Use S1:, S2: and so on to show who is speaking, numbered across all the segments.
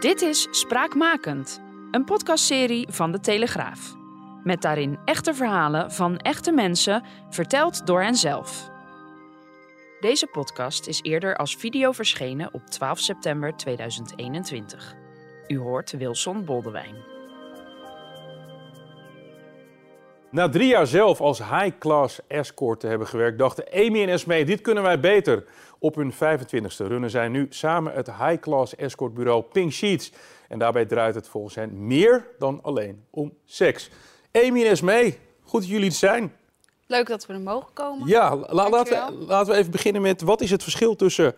S1: Dit is Spraakmakend, een podcastserie van De Telegraaf. Met daarin echte verhalen van echte mensen, verteld door henzelf. Deze podcast is eerder als video verschenen op 12 september 2021. U hoort Wilson Boldewijn.
S2: Na drie jaar zelf als high-class escort te hebben gewerkt, dachten Amy en Esmee, dit kunnen wij beter. Op hun 25ste runnen zij nu samen het high-class escortbureau Pink Sheets. En daarbij draait het volgens hen meer dan alleen om seks. Amy en Esmee, goed dat jullie er zijn.
S3: Leuk dat we er mogen komen.
S2: Ja, la- laten, we, laten we even beginnen met wat is het verschil tussen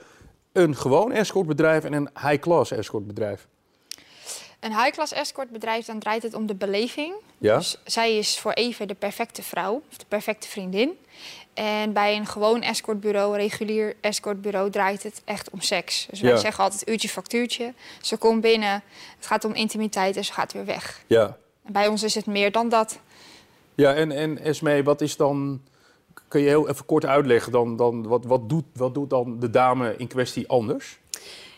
S2: een gewoon escortbedrijf en een high-class escortbedrijf?
S3: Een high-class escortbedrijf, dan draait het om de beleving.
S2: Ja?
S3: Dus zij is voor even de perfecte vrouw, of de perfecte vriendin. En bij een gewoon escortbureau, regulier escortbureau, draait het echt om seks. Dus wij
S2: Ja.
S3: zeggen altijd uurtje factuurtje. Ze komt binnen, het gaat om intimiteit en ze gaat weer weg.
S2: Ja.
S3: En bij ons is het meer dan dat.
S2: Ja, en, en Esmee, wat is dan... Kun je heel even kort uitleggen, dan, dan, wat, wat, doet, wat doet dan de dame in kwestie anders?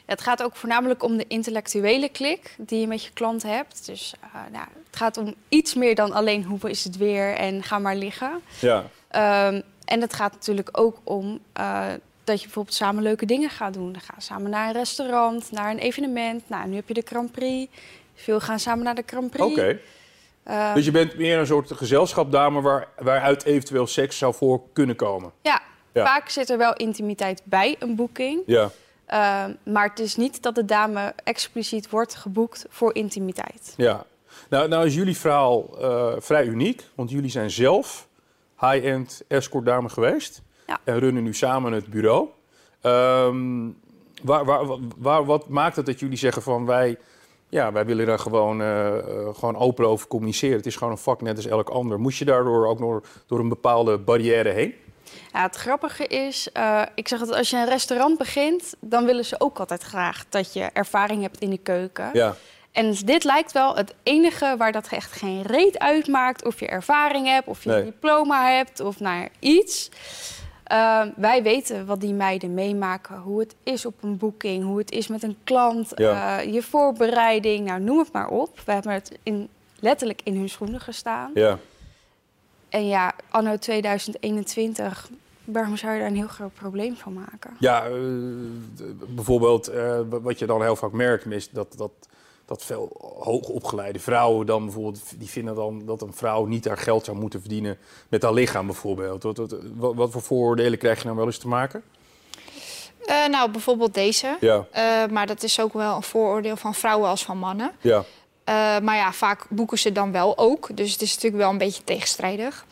S4: Het gaat ook voornamelijk om de intellectuele klik die je met je klant hebt. Dus eh, nou, het gaat om iets meer dan alleen hoe is het weer en ga maar liggen.
S2: Ja.
S4: Ehm, en het gaat natuurlijk ook om eh, dat je bijvoorbeeld samen leuke dingen gaat doen. Dan ga je samen naar een restaurant, naar een evenement. Nou, nu heb je de Grand Prix. Veel gaan samen naar de Grand Prix.
S2: Oké.
S4: Eh,
S2: Dus je bent meer een soort gezelschapdame waar, waaruit eventueel seks zou voor kunnen komen.
S4: ja,
S2: Ja.
S4: vaak zit er wel intimiteit bij een boeking.
S2: Ja.
S4: Ehm, maar het is niet dat de dame expliciet wordt geboekt voor intimiteit.
S2: ja. Nou, nou is jullie verhaal eh, vrij uniek, want jullie zijn zelf high-end escortdame geweest.
S4: Ja.
S2: En runnen nu samen het bureau. Ehm, waar, waar, waar, wat maakt het dat jullie zeggen van wij, ja, wij willen daar gewoon, eh, eh, gewoon open over communiceren. Het is gewoon een vak net als elk ander. Moest je daardoor ook nog door een bepaalde barrière heen?
S4: Ja, het grappige is, eh, ik zeg dat als je een restaurant begint, dan willen ze ook altijd graag dat je ervaring hebt in de keuken.
S2: Ja.
S4: En dit lijkt wel het enige waar dat echt geen reet uitmaakt. Of je ervaring hebt, of je
S2: Nee.
S4: een diploma hebt, of naar iets. Eh, wij weten wat die meiden meemaken. Hoe het is op een boeking, hoe het is met een klant.
S2: Ja.
S4: eh, je voorbereiding, nou noem het maar op. We hebben het in, letterlijk in hun schoenen gestaan.
S2: Ja.
S4: En ja, anno 2021, waarom zou je daar een heel groot probleem van maken?
S2: Ja, eh, bijvoorbeeld eh, wa- wat je dan heel vaak merkt is dat, dat, dat veel hoogopgeleide vrouwen dan bijvoorbeeld, die vinden dan dat een vrouw niet haar geld zou moeten verdienen met haar lichaam bijvoorbeeld. Wat, wat, wat, wat voor vooroordelen krijg je nou wel eens te maken?
S3: Eh, nou, bijvoorbeeld deze.
S2: Ja,
S3: Eh, maar dat is ook wel een vooroordeel van vrouwen als van mannen.
S2: ja,
S3: Eh, maar ja, vaak boeken ze dan wel ook. Dus het is natuurlijk wel een beetje tegenstrijdig.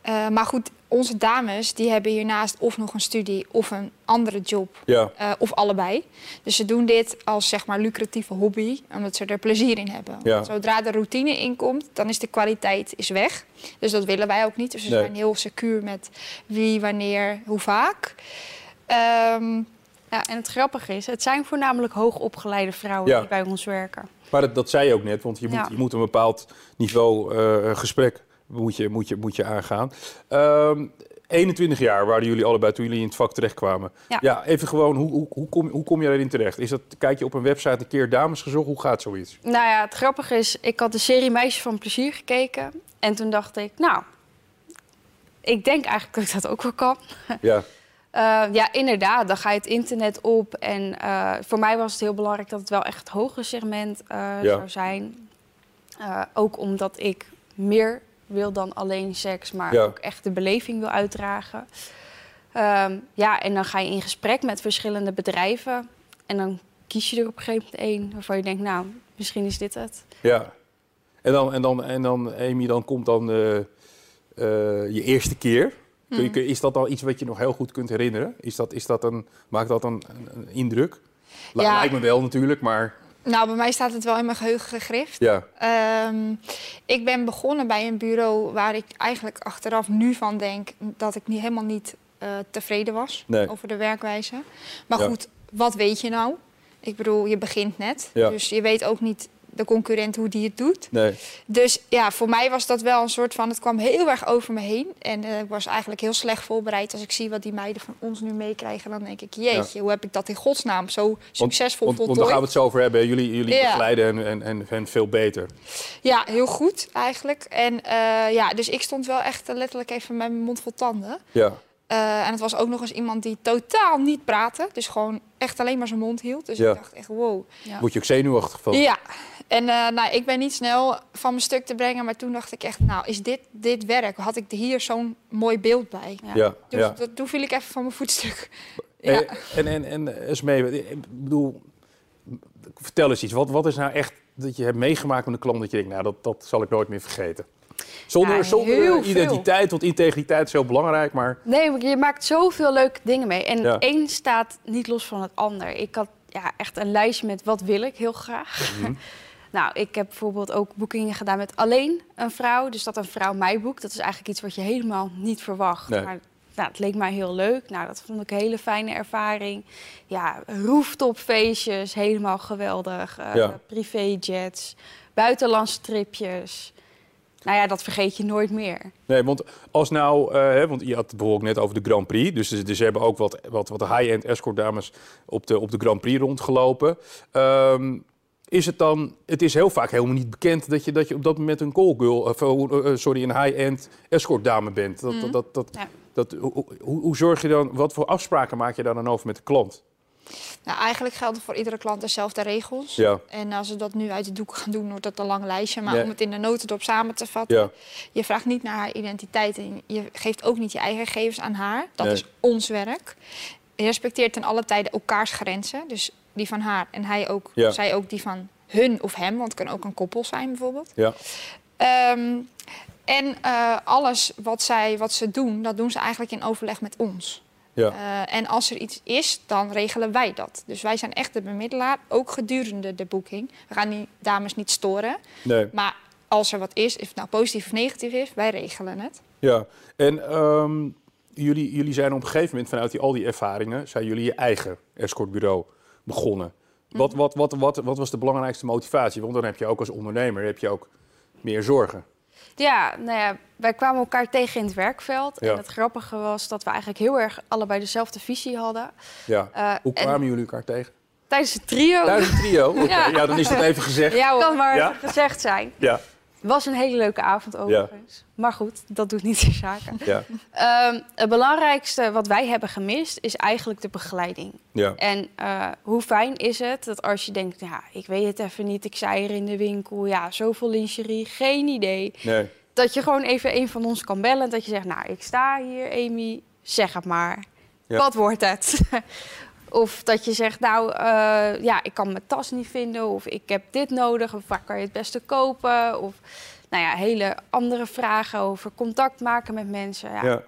S3: Eh, maar goed, onze dames die hebben hiernaast of nog een studie of een andere job.
S2: ja,
S3: eh, of allebei. Dus ze doen dit als zeg maar lucratieve hobby, omdat ze er plezier in hebben.
S2: Ja.
S3: Zodra de routine inkomt, dan is de kwaliteit is weg. Dus dat willen wij ook niet. Dus we
S2: Nee.
S3: zijn heel secuur met wie, wanneer, hoe vaak. Ehm,
S4: Ja, en het grappige is, het zijn voornamelijk hoogopgeleide vrouwen
S2: Ja.
S4: die bij ons werken.
S2: maar dat, dat zei je ook net, want je moet,
S4: Ja.
S2: je moet een bepaald niveau eh, gesprek moet je, moet je, moet je aangaan. Ehm, 21 jaar waren jullie allebei toen jullie in het vak terechtkwamen. Ja,
S4: Ja.
S2: even gewoon, hoe, hoe, hoe, kom, hoe kom je daarin terecht? Is dat, kijk je op een website een keer dames gezocht? Hoe gaat zoiets?
S4: Nou ja, het grappige is, ik had de serie Meisjes van Plezier gekeken. En toen dacht ik, nou, ik denk eigenlijk dat ik dat ook wel kan.
S2: Ja,
S4: Eh, ja, inderdaad, dan ga je het internet op. En eh, voor mij was het heel belangrijk dat het wel echt het hogere segment eh,
S2: Ja.
S4: zou zijn. Ook omdat ik meer wil dan alleen seks, maar
S2: Ja.
S4: ook echt de beleving wil uitdragen. Ehm, ja, en dan ga je in gesprek met verschillende bedrijven. En dan kies je er op een gegeven moment één waarvan je denkt, nou, misschien is dit het.
S2: ja. En dan, en dan, en dan Amy, dan komt dan je eerste keer Kun je, kun- is dat al iets wat je nog heel goed kunt herinneren? Is dat, is dat een, maakt dat een, een, indruk?
S3: Ja.
S2: Lijkt me wel natuurlijk, maar
S3: Nou, bij mij staat het wel in mijn geheugen gegrift.
S2: ja.
S3: Ehm, ik ben begonnen bij een bureau waar ik eigenlijk achteraf nu van denk dat ik niet, helemaal niet eh, tevreden was
S2: Nee.
S3: over de werkwijze. Maar
S2: Ja.
S3: goed, wat weet je nou? Ik bedoel, je begint net.
S2: Ja.
S3: Dus je weet ook niet de concurrent hoe die het doet.
S2: Nee.
S3: Dus ja, voor mij was dat wel een soort van... Het kwam heel erg over me heen. En eh, ik was eigenlijk heel slecht voorbereid. Als ik zie wat die meiden van ons nu meekrijgen... dan denk ik, jeetje, hoe heb ik dat in godsnaam zo succesvol
S2: want, want
S3: voltooid?
S2: daar gaan we het zo over hebben. Jullie, jullie
S3: Ja.
S2: begeleiden en, en, en, en veel beter.
S3: Ja, heel goed eigenlijk. En eh, ja, dus ik stond wel echt eh, letterlijk even met mijn mond vol tanden.
S2: Ja.
S3: Eh, en het was ook nog eens iemand die totaal niet praatte. Dus gewoon echt alleen maar zijn mond hield. Dus
S2: Ja.
S3: ik dacht echt, wow.
S4: Ja.
S2: Word je ook zenuwachtig van?
S3: Ja, en eh, nou, ik ben niet snel van mijn stuk te brengen. Maar toen dacht ik echt, nou, is dit, dit werk? Had ik hier zo'n mooi beeld bij?
S4: Ja.
S2: Ja,
S3: Dus
S2: ja.
S3: dat, toen viel ik even van mijn voetstuk. Ja.
S2: Eh, En, en, en Esmee, ik bedoel, vertel eens iets. Wat, wat is nou echt dat je hebt meegemaakt met een klant dat je denkt, nou, dat, dat zal ik nooit meer vergeten? Zonder,
S4: Ja,
S2: zonder
S4: heel
S2: identiteit, want integriteit is heel belangrijk, maar
S4: Nee, je maakt zoveel leuke dingen mee. En
S2: Ja.
S4: één staat niet los van het ander. Ik had ja, echt een lijstje met wat wil ik heel graag.
S2: Mhm.
S4: nou, ik heb bijvoorbeeld ook boekingen gedaan met alleen een vrouw. Dus dat een vrouw mij boekt, dat is eigenlijk iets wat je helemaal niet verwacht.
S2: Nee.
S4: Maar nou, het leek mij heel leuk. Nou, dat vond ik een hele fijne ervaring. Ja, rooftopfeestjes, helemaal geweldig. Eh
S2: Ja.
S4: Privéjets, buitenlandse tripjes. Nou ja, dat vergeet je nooit meer.
S2: Nee, want als nou, eh, hè, want je had het bijvoorbeeld net over de Grand Prix. Dus, dus ze hebben ook wat, wat, wat high-end escort dames op de, op de Grand Prix rondgelopen. Ehm, is het dan, het is heel vaak helemaal niet bekend dat je, dat je op dat moment een call girl, of, eh, eh, sorry, een high-end escort dame bent. Dat, dat, dat, dat,
S4: Ja.
S2: dat, hoe, hoe, hoe zorg je dan, wat voor afspraken maak je daar dan over met de klant?
S3: Nou, eigenlijk gelden voor iedere klant dezelfde regels.
S2: Ja,
S3: En als we dat nu uit de doek gaan doen, wordt dat een lang lijstje. Maar om het in de notendop samen te vatten.
S2: ja,
S3: Je vraagt niet naar haar identiteit en je geeft ook niet je eigen gegevens aan haar. Dat
S2: Nee.
S3: is ons werk. Je respecteert ten alle tijde elkaars grenzen. Dus die van haar en hij ook,
S2: Ja.
S3: zij ook die van hun of hem. Want het kan ook een koppel zijn bijvoorbeeld.
S2: ja,
S3: Ehm, en eh, alles wat, zij, wat ze doen, dat doen ze eigenlijk in overleg met ons.
S2: Ja.
S3: Eh, en als er iets is, dan regelen wij dat. Dus wij zijn echt de bemiddelaar, ook gedurende de boeking. We gaan die dames niet storen.
S2: Nee.
S3: Maar als er wat is, of het nou positief of negatief is, wij regelen het.
S2: Ja, en ehm, jullie, jullie zijn op een gegeven moment vanuit die, al die ervaringen, zijn jullie je eigen escortbureau begonnen. Wat, wat, wat, wat, wat was de belangrijkste motivatie? Want dan heb je ook als ondernemer heb je ook meer zorgen.
S4: Ja, nou ja, wij kwamen elkaar tegen in het werkveld.
S2: Ja.
S4: En het grappige was dat we eigenlijk heel erg allebei dezelfde visie hadden.
S2: Ja.
S4: Eh,
S2: Hoe
S4: en
S2: kwamen jullie elkaar tegen?
S4: tijdens het trio,
S2: Thuis een trio? Oké, ja.
S4: Ja.
S2: dan is dat even gezegd.
S4: ja, kan maar
S2: Ja?
S4: gezegd zijn.
S2: Ja,
S4: Was een hele leuke avond overigens. Maar goed, dat doet niet de zaken.
S2: ja,
S4: Ehm, het belangrijkste wat wij hebben gemist is eigenlijk de begeleiding.
S2: ja.
S4: En eh, hoe fijn is het dat als je denkt, ja, ik weet het even niet, ik zei er in de winkel, ja, zoveel lingerie, geen idee.
S2: Nee,
S4: Dat je gewoon even een van ons kan bellen. Dat je zegt, nou, ik sta hier, Amy, zeg het maar. Wat wordt het? of dat je zegt, nou, eh, ja, ik kan mijn tas niet vinden. Of ik heb dit nodig. Of waar kan je het beste kopen? Of, nou ja, hele andere vragen over contact maken met mensen. Ja,
S2: ja.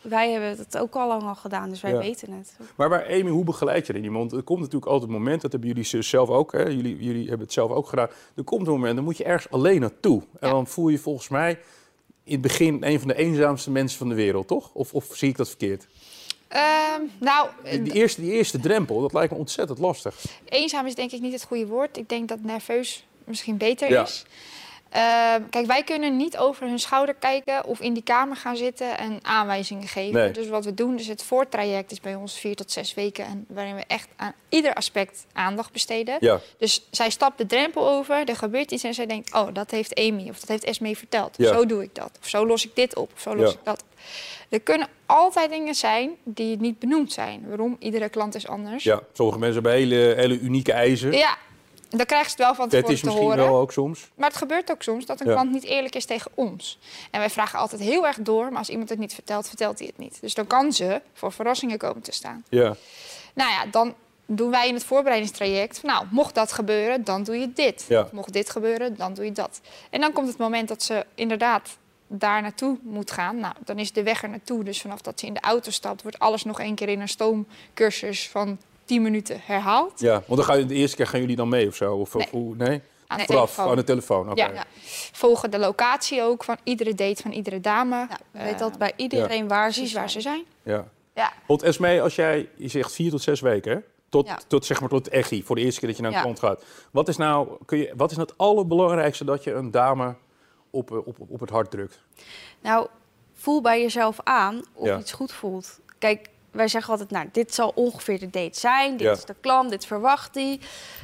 S4: Wij hebben het ook al lang al gedaan, dus wij
S2: Ja.
S4: weten het.
S2: Maar, maar Amy, hoe begeleid je er iemand? Er komt natuurlijk altijd een moment, dat hebben jullie zelf ook, hè? Jullie, jullie hebben het zelf ook gedaan. Er komt een moment, dan moet je ergens alleen naartoe. En
S4: Ja.
S2: dan voel je volgens mij in het begin een van de eenzaamste mensen van de wereld, toch? Of, of zie ik dat verkeerd?
S3: Ehm, nou,
S2: Die, die eerste, die eerste drempel, dat lijkt me ontzettend lastig.
S3: eenzaam is denk ik niet het goede woord. Ik denk dat nerveus misschien beter
S2: Ja.
S3: is. Ehm, kijk, wij kunnen niet over hun schouder kijken of in die kamer gaan zitten en aanwijzingen geven.
S2: Nee.
S3: Dus wat we doen, dus het voortraject is bij ons vier tot zes weken. En waarin we echt aan ieder aspect aandacht besteden.
S2: Ja,
S3: Dus zij stapt de drempel over, er gebeurt iets en zij denkt... oh, dat heeft Amy of dat heeft Esmee verteld.
S2: Ja.
S3: Zo doe ik dat. Of zo los ik dit op. Of zo los
S2: Ja.
S3: ik dat op. Er kunnen altijd dingen zijn die niet benoemd zijn. Waarom? Iedere klant is anders.
S2: ja. sommige mensen hebben hele, hele unieke eisen.
S3: Ja, dan krijg je het wel van
S2: Dat
S3: tevoren
S2: is
S3: te
S2: misschien
S3: horen.
S2: wel ook soms.
S3: Maar het gebeurt ook soms dat een
S2: Ja.
S3: klant niet eerlijk is tegen ons. En wij vragen altijd heel erg door, maar als iemand het niet vertelt, vertelt hij het niet. Dus dan kan ze voor verrassingen komen te staan.
S2: Ja,
S3: Nou ja, dan doen wij in het voorbereidingstraject, van, nou, mocht dat gebeuren, dan doe je dit.
S2: Ja.
S3: Mocht dit gebeuren, dan doe je dat. En dan komt het moment dat ze inderdaad daar naartoe moet gaan. Nou, dan is de weg er naartoe. Dus vanaf dat ze in de auto stapt, wordt alles nog één keer in een stoomcursus van 10 minuten herhaald.
S2: Ja, want dan ga je, de eerste keer gaan jullie dan mee of zo? Of,
S3: Nee.
S2: of hoe, nee?
S3: Aan de
S2: Vooraf,
S3: telefoon.
S2: aan de telefoon. oké.
S3: Ja.
S4: Ja.
S3: Volgen de locatie ook van iedere date van iedere dame.
S4: Ja, we
S3: Eh,
S4: weten altijd bij iedereen waar ze
S3: waar ze zijn.
S2: Ja.
S3: Ja.
S2: Want Esmee, als jij, je zegt vier tot zes weken, hè? Tot,
S4: Ja.
S2: tot, zeg maar, tot het echi, voor de eerste keer dat je naar een
S4: Ja.
S2: klant gaat. Wat is nou, kun je, wat is nou het allerbelangrijkste dat je een dame op, op, op het hart drukt?
S4: Nou, voel bij jezelf aan of
S2: Ja.
S4: iets goed voelt. Kijk, wij zeggen altijd, nou, dit zal ongeveer de date zijn. Dit
S2: Ja.
S4: is de klant, dit verwacht hij.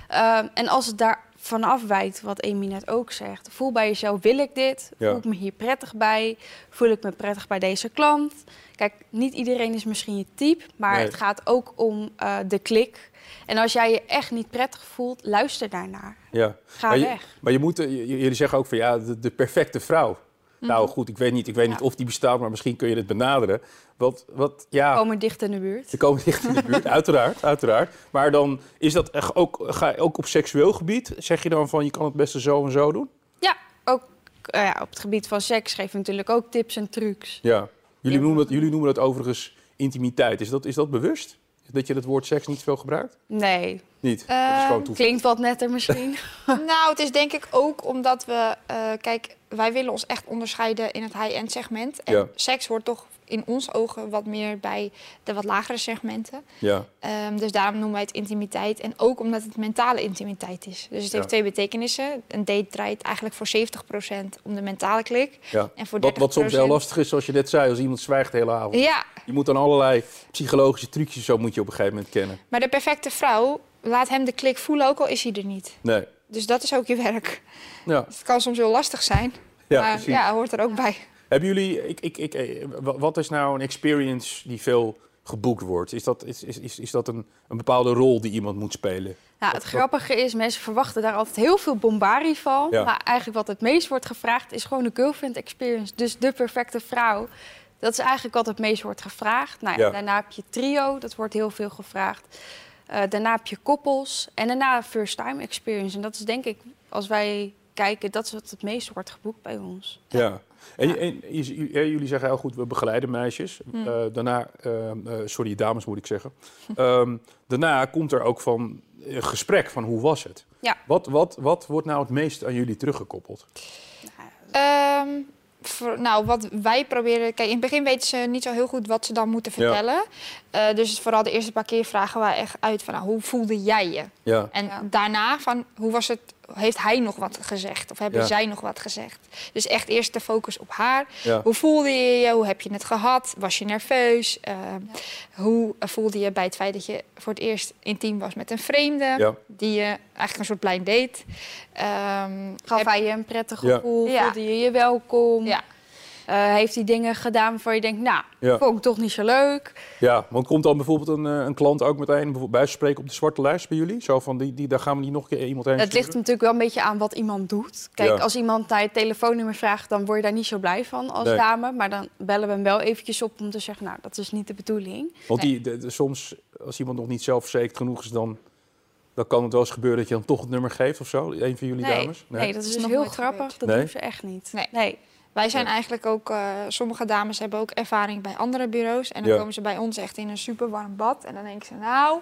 S4: Ehm, en als het daar vanaf wijkt, wat Amy net ook zegt. Voel bij jezelf, wil ik dit?
S2: Ja.
S4: Voel ik me hier prettig bij? Voel ik me prettig bij deze klant? Kijk, niet iedereen is misschien je type, maar
S2: Nee.
S4: het gaat ook om eh, de klik. En als jij je echt niet prettig voelt, luister daarnaar.
S2: Ja.
S4: Ga
S2: maar, je,
S4: weg.
S2: maar je moet, eh, jullie zeggen ook van ja, de, de perfecte vrouw. Nou goed, ik weet niet, ik weet niet of die bestaat, maar misschien kun je het benaderen. Wat, wat, ja,
S4: Komen dicht in de buurt.
S2: ze komen dicht in de buurt, uiteraard, uiteraard. Maar dan is dat echt ook, ga je ook op seksueel gebied, zeg je dan van je kan het beste zo en zo doen?
S4: Ja, ook eh, ja, op het gebied van seks geven we natuurlijk ook tips en trucs.
S2: Ja. Jullie noemen dat, jullie noemen dat overigens intimiteit. Is dat, is dat bewust? Dat je het woord seks niet veel gebruikt?
S4: Nee,
S2: Niet. dat is
S3: Ehm,
S4: klinkt wat netter misschien.
S3: Nou, het is denk ik ook omdat we... eh, kijk, wij willen ons echt onderscheiden in het high-end segment. En
S2: Ja.
S3: seks hoort toch in ons ogen wat meer bij de wat lagere segmenten.
S2: Ja.
S3: Ehm, dus daarom noemen wij het intimiteit. En ook omdat het mentale intimiteit is. Dus het heeft
S2: Ja.
S3: twee betekenissen. Een date draait eigenlijk voor 70% om de mentale klik.
S2: Ja.
S3: En voor 30%...
S2: Wat, wat soms heel lastig is, zoals je net zei, als iemand zwijgt de hele avond.
S3: Ja,
S2: Je moet dan allerlei psychologische trucjes, zo moet je op een gegeven moment kennen.
S3: maar de perfecte vrouw laat hem de klik voelen, ook al is hij er niet.
S2: Nee.
S3: Dus dat is ook je werk.
S2: Ja,
S3: Het kan soms heel lastig zijn,
S2: ja
S3: maar
S2: precies.
S3: ja, hoort er ook bij.
S2: Hebben jullie, ik, ik, ik, eh, wa- wat is nou een experience die veel geboekt wordt? Is dat, is, is, is, is dat een, een bepaalde rol die iemand moet spelen?
S4: Nou, het grappige is, mensen verwachten daar altijd heel veel bombarie van.
S2: Ja.
S4: Maar eigenlijk wat het meest wordt gevraagd is gewoon de girlfriend experience. Dus de perfecte vrouw. Dat is eigenlijk wat het meest wordt gevraagd. Nou ja,
S2: Ja.
S4: Daarna heb je trio, dat wordt heel veel gevraagd. Eh, daarna heb je koppels. En daarna first time experience. En dat is denk ik, als wij kijken, dat is wat het meest wordt geboekt bij ons.
S2: Ja. En, jullie zeggen heel goed, we begeleiden meisjes.
S3: Hmm.
S2: Eh, daarna, ehm, eh, sorry, dames moet ik zeggen. Ehm, daarna komt er ook van een gesprek van hoe was het?
S4: Ja.
S2: Wat, wat, wat wordt nou het meest aan jullie teruggekoppeld?
S3: Ehm, voor- nou, wat wij proberen... Kijk, in het begin weten ze niet zo heel goed wat ze dan moeten
S2: Ja.
S3: vertellen. Eh, dus vooral de eerste paar keer vragen wij echt uit van... Nou, hoe voelde jij je?
S2: Ja.
S3: En
S4: Ja.
S3: daarna van, hoe was het... Heeft hij nog wat gezegd? Of hebben
S2: Ja.
S3: zij nog wat gezegd? Dus echt eerst de focus op haar.
S2: Ja.
S3: Hoe voelde je je? Hoe heb je het gehad? Was je nerveus? Ehm, Hoe voelde je bij het feit dat je voor het eerst intiem was met een vreemde?
S2: Ja.
S3: Die je eigenlijk een soort blind date. Ehm,
S4: Gaf
S3: heb-
S4: hij je een prettig gevoel?
S3: Ja.
S4: Voelde je je welkom?
S3: Ja.
S4: Eh, heeft hij dingen gedaan waarvan je denkt, nou,
S2: Ja.
S4: vond ik toch niet zo leuk?
S2: Ja, want komt dan bijvoorbeeld een, eh, een klant ook meteen bijvoorbeeld bij spreken op de zwarte lijst bij jullie? Zo van, die, die, daar gaan we niet nog een keer iemand heen
S4: Het ligt natuurlijk wel een beetje aan wat iemand doet. Kijk,
S2: Ja.
S4: als iemand naar je telefoonnummer vraagt, dan word je daar niet zo blij van als
S2: Nee.
S4: dame. Maar dan bellen we hem wel eventjes op om te zeggen, nou, dat is niet de bedoeling.
S2: Want die, de- de- soms, als iemand nog niet zelfverzekerd genoeg is, dan, dan kan het wel eens gebeuren dat je dan toch het nummer geeft of zo. Een van jullie
S4: Nee,
S2: dames?
S4: nee, dat is dus
S3: nog
S4: heel grappig.
S3: gebeurd.
S4: Dat
S2: Nee?
S4: doen ze echt niet.
S3: Nee.
S4: nee.
S3: Wij zijn
S2: Ja.
S3: eigenlijk ook, eh, sommige dames hebben ook ervaring bij andere bureaus. En dan
S2: Ja.
S3: komen ze bij ons echt in een super warm bad. En dan denken ze, nou,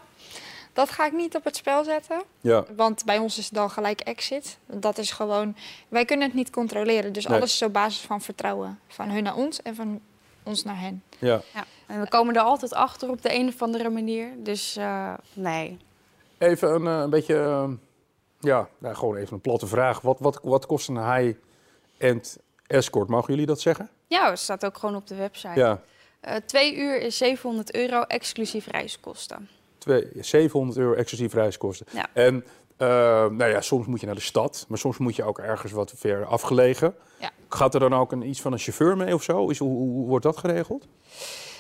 S3: dat ga ik niet op het spel zetten.
S2: Ja,
S3: Want bij ons is het dan gelijk exit. Dat is gewoon, wij kunnen het niet controleren. Dus
S2: Nee.
S3: alles is op basis van vertrouwen. Van hun naar ons en van ons naar hen.
S2: ja.
S4: Ja. En we komen er altijd achter op de een of andere manier. Dus eh, nee.
S2: Even een, eh, een beetje, ja, nou, gewoon even een platte vraag. Wat, wat, wat kost een high-end escort? Mogen jullie dat zeggen?
S4: Ja, het staat ook gewoon op de website.
S2: Ja,
S4: Eh, twee uur is 700 euro, exclusief reiskosten.
S2: twee, 700 euro exclusief reiskosten.
S4: Ja.
S2: En eh, nou ja, soms moet je naar de stad, maar soms moet je ook ergens wat ver afgelegen.
S3: Ja.
S2: Gaat er dan ook een, iets van een chauffeur mee of zo? Is, hoe wordt dat geregeld?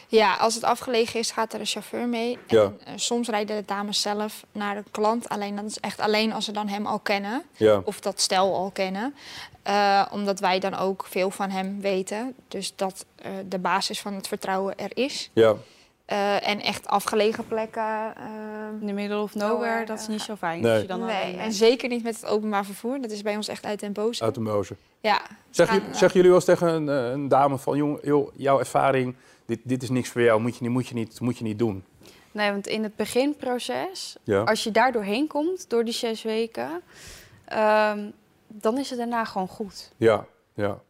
S3: Ja, als het afgelegen is, gaat er een chauffeur mee. En eh, soms rijden de dames zelf naar de klant. Alleen dat is echt alleen als ze dan hem al kennen.
S2: Ja,
S3: Of dat stel al kennen. Eh, omdat wij dan ook veel van hem weten. Dus dat eh, de basis van het vertrouwen er is.
S2: ja.
S3: Eh, en echt afgelegen plekken.
S4: In de middle of nowhere, dat is niet zo fijn.
S2: Nee.
S4: Als je dan
S3: nee, en zeker niet met het openbaar vervoer. Dat is bij ons echt uit den boze.
S2: Uit de mozen.
S3: Ja.
S2: Zeg,
S3: gaan,
S2: jullie- zeggen jullie wel eens tegen een, een dame van, jong, joh, jouw ervaring, dit, dit is niks voor jou, moet je niet, moet je niet, moet je niet doen.
S4: Nee, want in het beginproces,
S2: Ja.
S4: als je daar doorheen komt, door die zes weken, ehm, dan is het daarna gewoon goed.
S2: Ja, ja.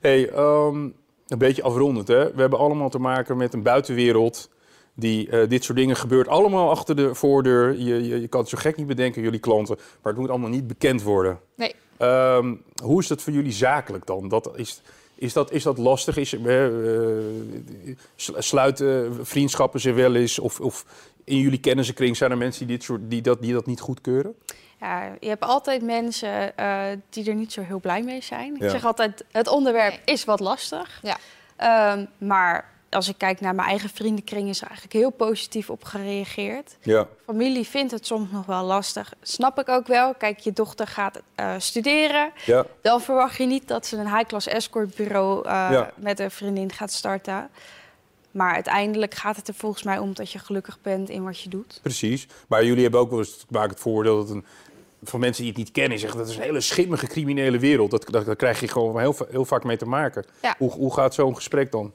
S2: Hey, ehm, een beetje afrondend, hè. We hebben allemaal te maken met een buitenwereld die eh, dit soort dingen gebeurt. Allemaal achter de voordeur. Je, je, je kan het zo gek niet bedenken, jullie klanten, maar het moet allemaal niet bekend worden.
S3: Nee.
S2: Ehm, hoe is dat voor jullie zakelijk dan? Dat is, is, dat, is dat lastig? Is, eh, eh, sl- sluiten vriendschappen zich wel eens? Of, of in jullie kennissenkring zijn er mensen die, dit soort, die, dat, die dat niet goedkeuren?
S4: Ja, je hebt altijd mensen eh, die er niet zo heel blij mee zijn.
S2: Ja.
S4: Ik zeg altijd, het onderwerp is wat lastig.
S3: Ja.
S4: Ehm, maar als ik kijk naar mijn eigen vriendenkring, is er eigenlijk heel positief op gereageerd.
S2: Ja,
S4: Familie vindt het soms nog wel lastig. Snap ik ook wel. Kijk, je dochter gaat eh, studeren.
S2: ja,
S4: Dan verwacht je niet dat ze een high-class escortbureau eh
S2: Ja.
S4: met een vriendin gaat starten. Maar uiteindelijk gaat het er volgens mij om dat je gelukkig bent in wat je doet.
S2: precies. Maar jullie hebben ook wel eens te maken het voordeel dat een, van mensen die het niet kennen, zeggen dat is een hele schimmige criminele wereld. Dat, dat, daar krijg je gewoon heel, heel vaak mee te maken.
S3: Ja.
S2: Hoe, hoe gaat zo'n gesprek dan?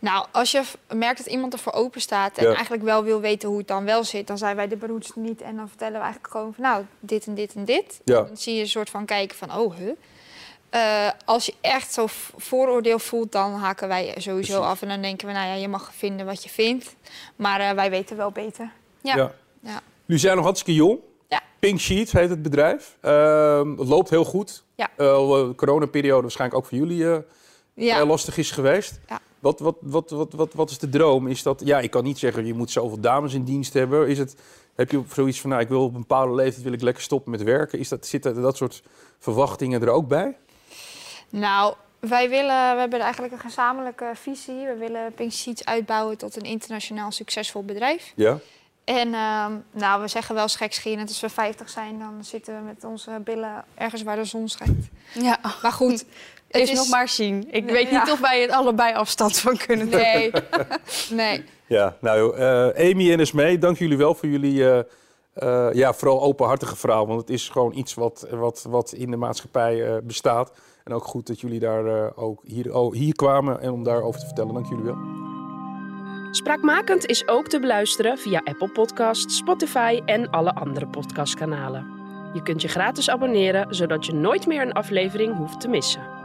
S3: Nou, als je merkt dat iemand ervoor open staat en
S2: Ja.
S3: eigenlijk wel wil weten hoe het dan wel zit, dan zijn wij de beroerdste niet. En dan vertellen we eigenlijk gewoon van nou, dit en dit en dit.
S2: Ja.
S3: Dan zie je een soort van kijken van oh, huh. Eh, als je echt zo v- vooroordeel voelt, dan haken wij sowieso
S2: Precies.
S3: af. En dan denken we, nou ja, je mag vinden wat je vindt. Maar eh, wij weten wel beter.
S4: Ja.
S3: Ja.
S2: Jullie zijn nog hartstikke jong.
S3: Ja.
S2: Pink Sheet heet het bedrijf. Het loopt heel goed.
S4: Ja.
S2: De coronaperiode waarschijnlijk ook voor jullie
S3: Ja.
S2: eh, lastig is geweest.
S3: Ja.
S2: Wat, wat, wat, wat, wat, wat is de droom? Is dat, ja, ik kan niet zeggen, je moet zoveel dames in dienst hebben. Is het, heb je zoiets van, nou, ik wil op een bepaalde leeftijd wil ik lekker stoppen met werken? Is dat, zitten dat soort verwachtingen er ook bij?
S3: Nou, wij willen, we hebben eigenlijk een gezamenlijke visie. We willen Pink Sheets uitbouwen tot een internationaal succesvol bedrijf.
S2: Ja.
S3: En ehm, nou, we zeggen wel schekscherend, als we 50 zijn, dan zitten we met onze billen ergens waar de zon schijnt.
S4: Ja,
S3: Maar goed, het
S4: is nog maar zien. Ik
S3: Nee,
S4: weet
S3: ja.
S4: niet of wij het allebei afstand van kunnen doen.
S3: Nee, nee.
S2: Ja, nou, eh, Amy en Esmee, dank jullie wel voor jullie eh, eh, ja, vooral openhartige verhaal. Want het is gewoon iets wat, wat, wat in de maatschappij eh, bestaat. En ook goed dat jullie daar eh, ook hier, oh, hier kwamen en om daarover te vertellen. Dank jullie wel.
S1: Spraakmakend is ook te beluisteren via Apple Podcasts, Spotify en alle andere podcastkanalen. Je kunt je gratis abonneren, zodat je nooit meer een aflevering hoeft te missen.